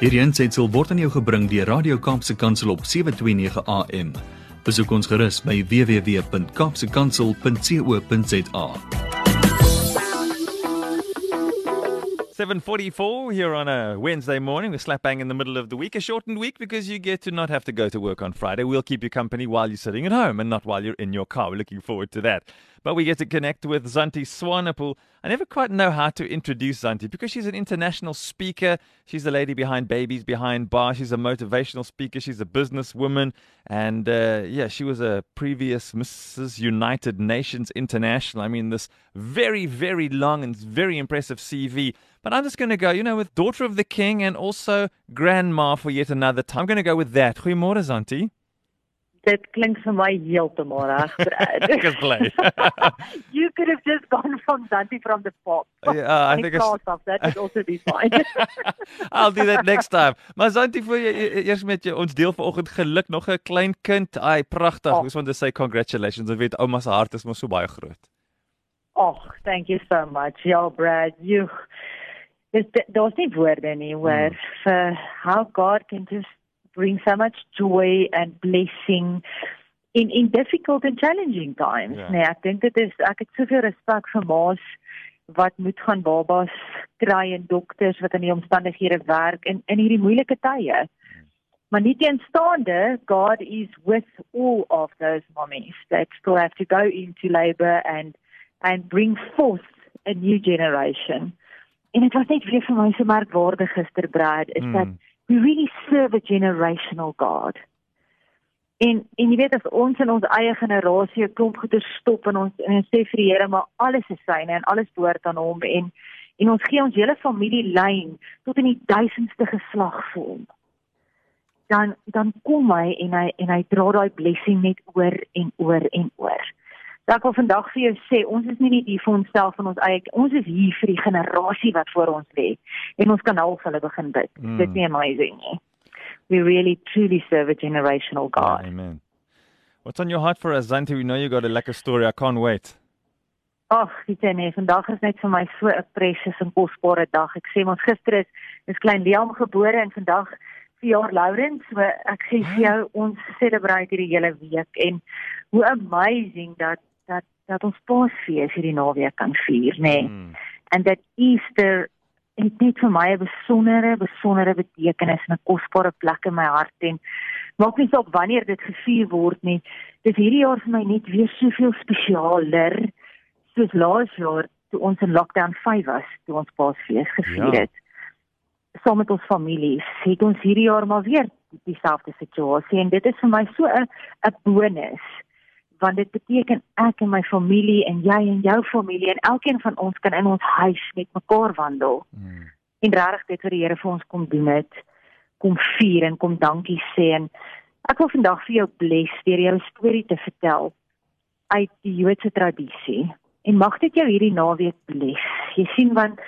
Hierdie aanseit sal word aan jou gebring deur Radio Kaapse Kansel op 7:29 AM. Besoek ons gerus by www.kapsekansel.co.za. 7:44 here on a Wednesday morning. We're slap bang in the middle of the week, a shortened week because you get to not have to go to work on Friday. We'll keep you company while you're sitting at home and not while you're in your car. We're looking forward to that. But we get to connect with Zantie Swanepoel. I never quite know how to introduce Zantie because she's an international speaker. She's the lady behind Babies Behind Bar. She's a motivational speaker. She's a businesswoman. And uh, yeah, she was a previous Mrs. United Nations International. I mean, this very, very long and very impressive CV. But I'm just going to go, you know, with Daughter of the King and also Grandma for yet another time. I'm going to go with that. Goeiemôre, Zantie. Dit klink vir my heeltemal reg, Brad. Ek is bly. you could have just gone from Dante from the pop. Yeah, I think it's- it's of that would also be fine. I'll do that next time. Maar Zanti, voor jy eers met jou ons deel vanoggend geluk nog 'n klein kind. Ai, pragtig. Oh. Ek want to say congratulations. Ek weet ouma se hart is mos so baie groot. oh, thank you so much. Ja, Brad, you Dis daar's nie woorde nie hoor vir how God can just bring so much joy and blessing in in difficult and challenging times. Ja. Nee, ek dink dit is ek het soveel respek vir ma's wat moet gaan babas kry en dokters wat in die omstandighede werk in in hierdie moeilike tye. Maar nie teenstaande, God is with all of those mommies that still have to go into labor and and bring forth a new generation. En dit was net weer vir my so merkwaardig gister Brad is Mm. mm. We really serve a generational God. En en jy weet as ons in ons eie generasie 'n klomp goeder stop en ons en ons sê vir die Here maar alles is syne en alles behoort aan hom en en ons gee ons hele familielyn tot in die duisendste geslag vir hom. Dan dan kom hy en hy en hy dra daai blessing net oor en oor en ek wil vandag vir jou sê ons is nie net hier vir onsself en ons eie ons is hier vir die generasie wat voor ons lê en ons kan half hulle begin bid. Mm. Dit is amazing nie. We really truly serve a generational God. Amen. What's on your heart for us, Zanti? We know you got a lekker story. I can't wait. Ag, weet jy nee, vandag is net vir my so 'n precious en kosbare dag. Ek sê ons gister is is klein Liam gebore en vandag verjaar Laurens. So ek sê vir jou ons celebrate hierdie hele week en hoe amazing dat dat ons Paasfees hierdie naweek kan vier, nê. Nee. Mm. En dat Easter het net vir my 'n besondere besondere betekenis en 'n kosbare plek in my hart en maak nie saak wanneer dit gevier word nie. Dis hierdie jaar vir my net weer soveel spesialer soos laas jaar toe ons in lockdown 5 was, toe ons Paasfees gevier Ja. het. Saam met ons families het ons hierdie jaar maar weer dieselfde situasie en dit is vir my so 'n 'n bonus want dit beteken ek en my familie en jy en jou familie en elkeen van ons kan in ons huis met mekaar wandel Mm. en regtig dit wat die Here vir ons kom doen het kom vier en kom dankie sê en ek wil vandag vir jou bless deur jou storie te vertel uit die Joodse tradisie en mag dit jou hierdie naweek bless jy sien want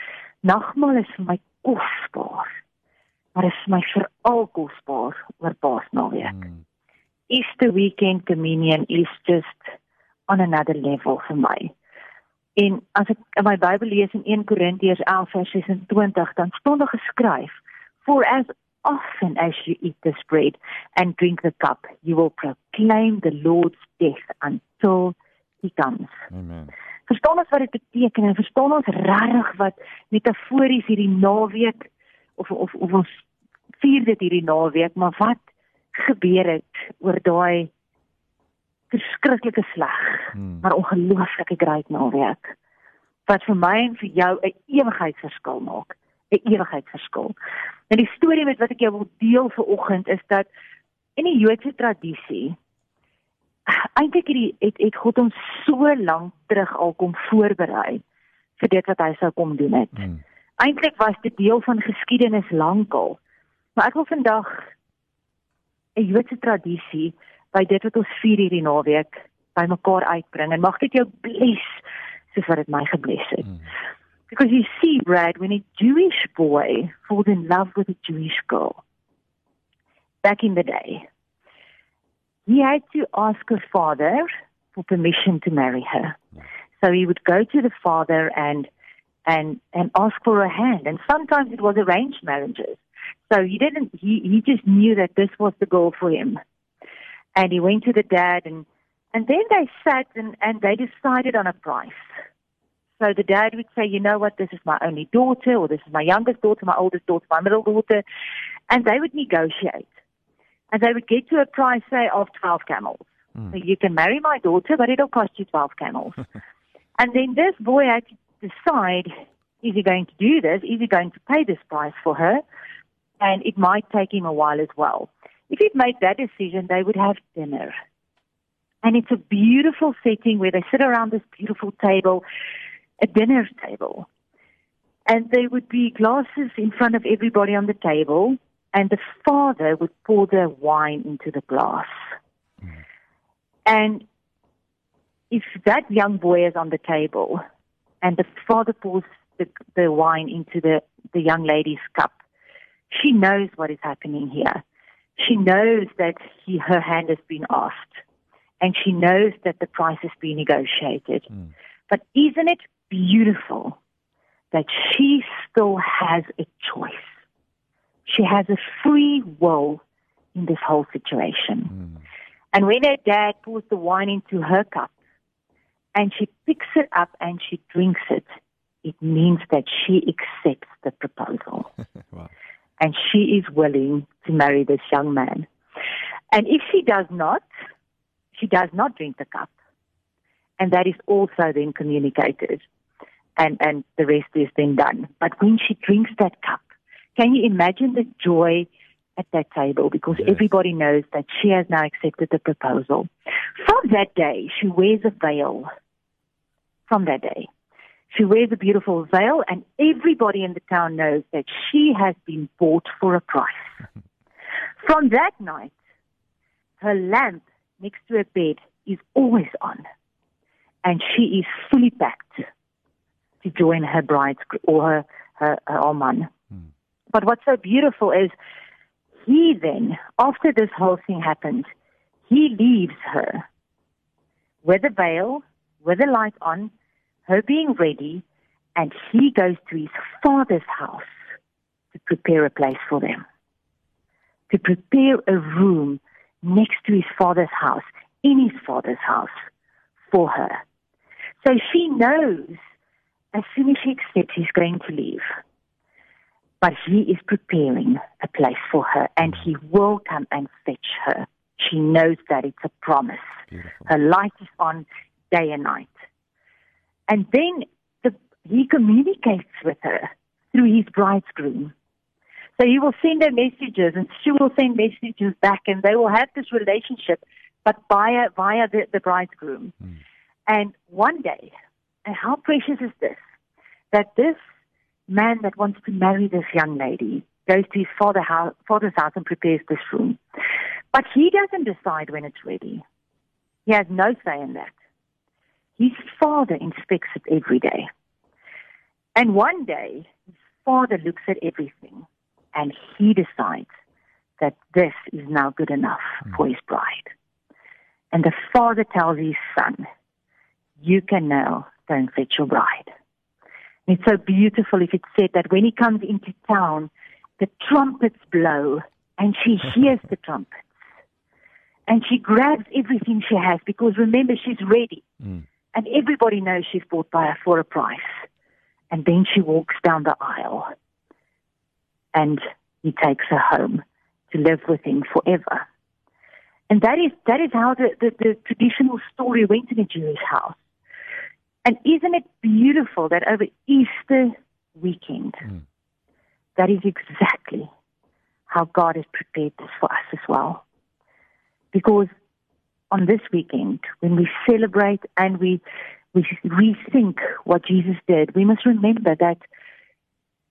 nagmaal is vir my kosbaar maar is vir my veral kosbaar oor Paasnaweek Mm. Easter weekend communion is just on another level vir my. En as ek in my Bybel lees in 1 Korintiërs 11 vers 26, dan staan daar geskryf: For as often as you eat this bread and drink the cup, you will proclaim the Lord's death until he comes. Amen. Verstaan ons wat dit beteken en verstaan ons regtig wat metafories hierdie naweek of of of ons vier dit hierdie naweek, maar wat gebeur het oor daai verskriklike sleg, Mm. maar ongelooflike great naweek wat vir my en vir jou 'n ewigheidsverskil maak, 'n ewigheidsverskil. En die storie met wat ek jou wil deel vir oggend is dat in die Joodse tradisie eintlik het die het, het God ons so lank terug al kom voorberei vir dit wat hy sou kom doen het. Mm. Eintlik was dit deel van geskiedenis lankal. Maar ek wil vandag 'n Joodse tradisie by dit wat ons vier hierdie naweek bymekaar uitbring en mag dit jou bless soos wat dit my gebless het. Mm. Because you see, Brad, when a Jewish boy falls in love with a Jewish girl, back in the day, he had to ask her father for permission to marry her. So he would go to the father and and and ask for a hand. And sometimes it was arranged marriages. So he didn't. He he just knew that this was the goal for him, and he went to the dad and and then they sat and and they decided on a price. So the dad would say, you know what, this is my only daughter, or this is my youngest daughter, my oldest daughter, my middle daughter, and they would negotiate, and they would get to a price say of twelve camels. Mm. So you can marry my daughter, but it'll cost you twelve camels. and then this boy had to decide: is he going to do this? Is he going to pay this price for her? And it might take him a while as well. If he'd made that decision, they would have dinner. And it's a beautiful setting where they sit around this beautiful table, a dinner table. And there would be glasses in front of everybody on the table, and the father would pour the wine into the glass. And if that young boy is on the table and the father pours the, the wine into the, the young lady's cup, she knows what is happening here. She knows that he, her hand has been asked, and she knows that the price has been negotiated. Mm. But isn't it beautiful that she still has a choice? She has a free will in this whole situation. Mm. And when her dad pours the wine into her cup and she picks it up and she drinks it, it means that she accepts the proposal. wow and she is willing to marry this young man. And if she does not, she does not drink the cup. And that is also then communicated. And, and the rest is then done. But when she drinks that cup, can you imagine the joy at that table? Because yes. everybody knows that she has now accepted the proposal. From that day, she wears a veil. From that day. She wears a beautiful veil, and everybody in the town knows that she has been bought for a price. From that night, her lamp next to her bed is always on, and she is fully packed to join her bride or her, her, her Alman. Mm. But what's so beautiful is he then, after this whole thing happens, he leaves her with a veil, with a light on, her being ready, and he goes to his father's house to prepare a place for them, to prepare a room next to his father's house, in his father's house, for her. So she knows as soon as she accepts he's going to leave. But he is preparing a place for her, and he will come and fetch her. She knows that it's a promise. Beautiful. Her light is on day and night. And then the, he communicates with her through his bridegroom. So he will send her messages and she will send messages back and they will have this relationship, but via, via the, the bridegroom. Mm. And one day, and how precious is this, that this man that wants to marry this young lady goes to his father house, father's house and prepares this room. But he doesn't decide when it's ready. He has no say in that. His father inspects it every day. And one day, his father looks at everything and he decides that this is now good enough mm. for his bride. And the father tells his son, You can now go and fetch your bride. And it's so beautiful if it's said that when he comes into town, the trumpets blow and she hears the trumpets. And she grabs everything she has because remember, she's ready. Mm. And everybody knows she's bought by her for a price. And then she walks down the aisle and he takes her home to live with him forever. And that is, that is how the, the, the traditional story went in a Jewish house. And isn't it beautiful that over Easter weekend, mm. that is exactly how God has prepared this for us as well. Because on this weekend, when we celebrate and we, we rethink what Jesus did, we must remember that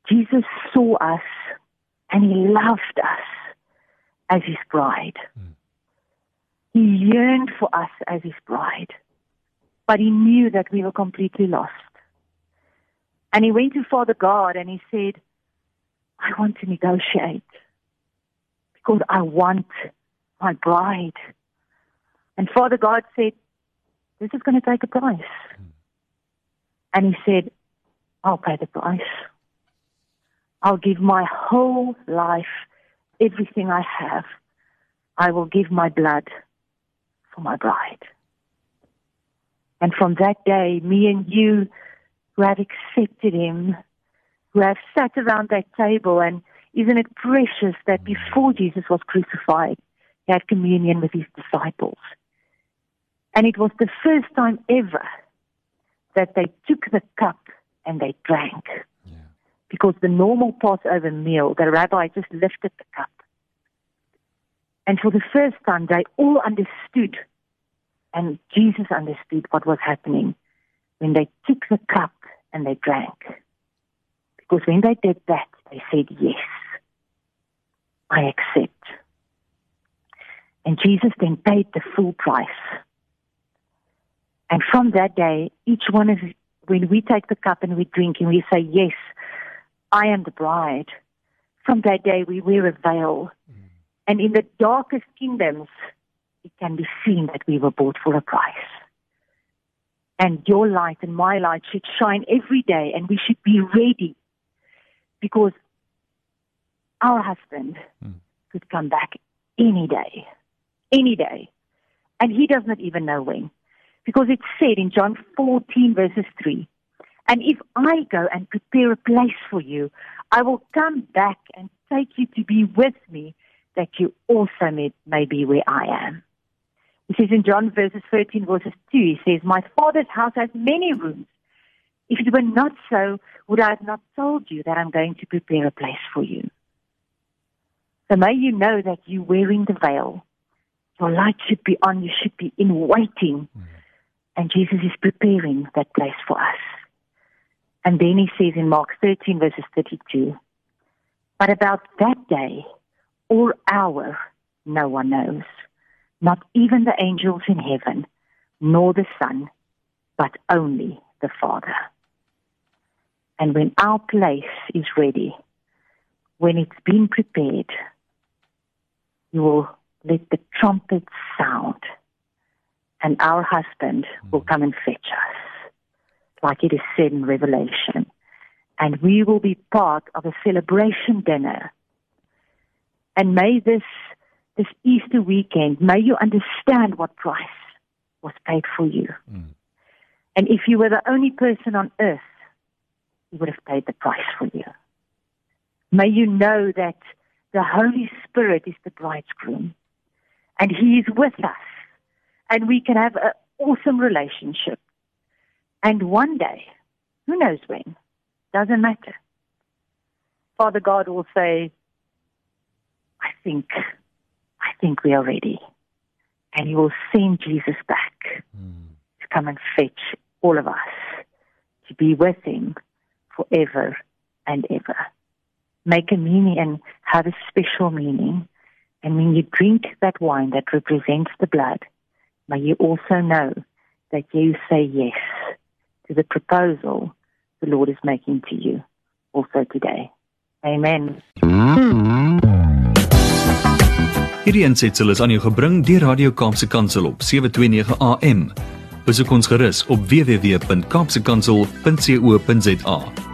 Jesus saw us and he loved us as his bride. Mm. He yearned for us as his bride, but he knew that we were completely lost. And he went to Father God and he said, I want to negotiate because I want my bride and Father God said, This is going to take a price. Mm. And he said, I'll pay the price. I'll give my whole life, everything I have. I will give my blood for my bride. And from that day, me and you who have accepted him, who have sat around that table, and isn't it precious that before Jesus was crucified, he had communion with his disciples. And it was the first time ever that they took the cup and they drank. Yeah. Because the normal Passover meal, the rabbi just lifted the cup. And for the first time, they all understood, and Jesus understood what was happening when they took the cup and they drank. Because when they did that, they said, Yes, I accept. And Jesus then paid the full price. And from that day, each one of when we take the cup and we drink and we say, Yes, I am the bride, from that day we wear a veil. Mm. And in the darkest kingdoms, it can be seen that we were bought for a price. And your light and my light should shine every day, and we should be ready because our husband mm. could come back any day, any day. And he does not even know when. Because it's said in John 14, verses 3 And if I go and prepare a place for you, I will come back and take you to be with me, that you also may, may be where I am. He says in John verses 13, verses 2, he says, My Father's house has many rooms. If it were not so, would I have not told you that I'm going to prepare a place for you? So may you know that you're wearing the veil. Your light should be on. You should be in waiting. Mm. And Jesus is preparing that place for us. And then he says in Mark 13, verses 32, But about that day or hour, no one knows, not even the angels in heaven, nor the Son, but only the Father. And when our place is ready, when it's been prepared, you will let the trumpet sound and our husband will come and fetch us, like it is said in Revelation. And we will be part of a celebration dinner. And may this, this Easter weekend, may you understand what price was paid for you. Mm. And if you were the only person on earth, he would have paid the price for you. May you know that the Holy Spirit is the bridegroom and he is with us and we can have an awesome relationship. And one day, who knows when, doesn't matter. Father God will say, I think, I think we are ready. And he will send Jesus back mm. to come and fetch all of us to be with him forever and ever. Make a meaning and have a special meaning. And when you drink that wine that represents the blood, may you also know that you say yes to the proposal the Lord is making to you also today. Amen. Hierdie aansetsel is aan jou gebring deur Radio Kaapse Kansel op 729 AM. Besoek ons gerus op www.kaapsekansel.co.za.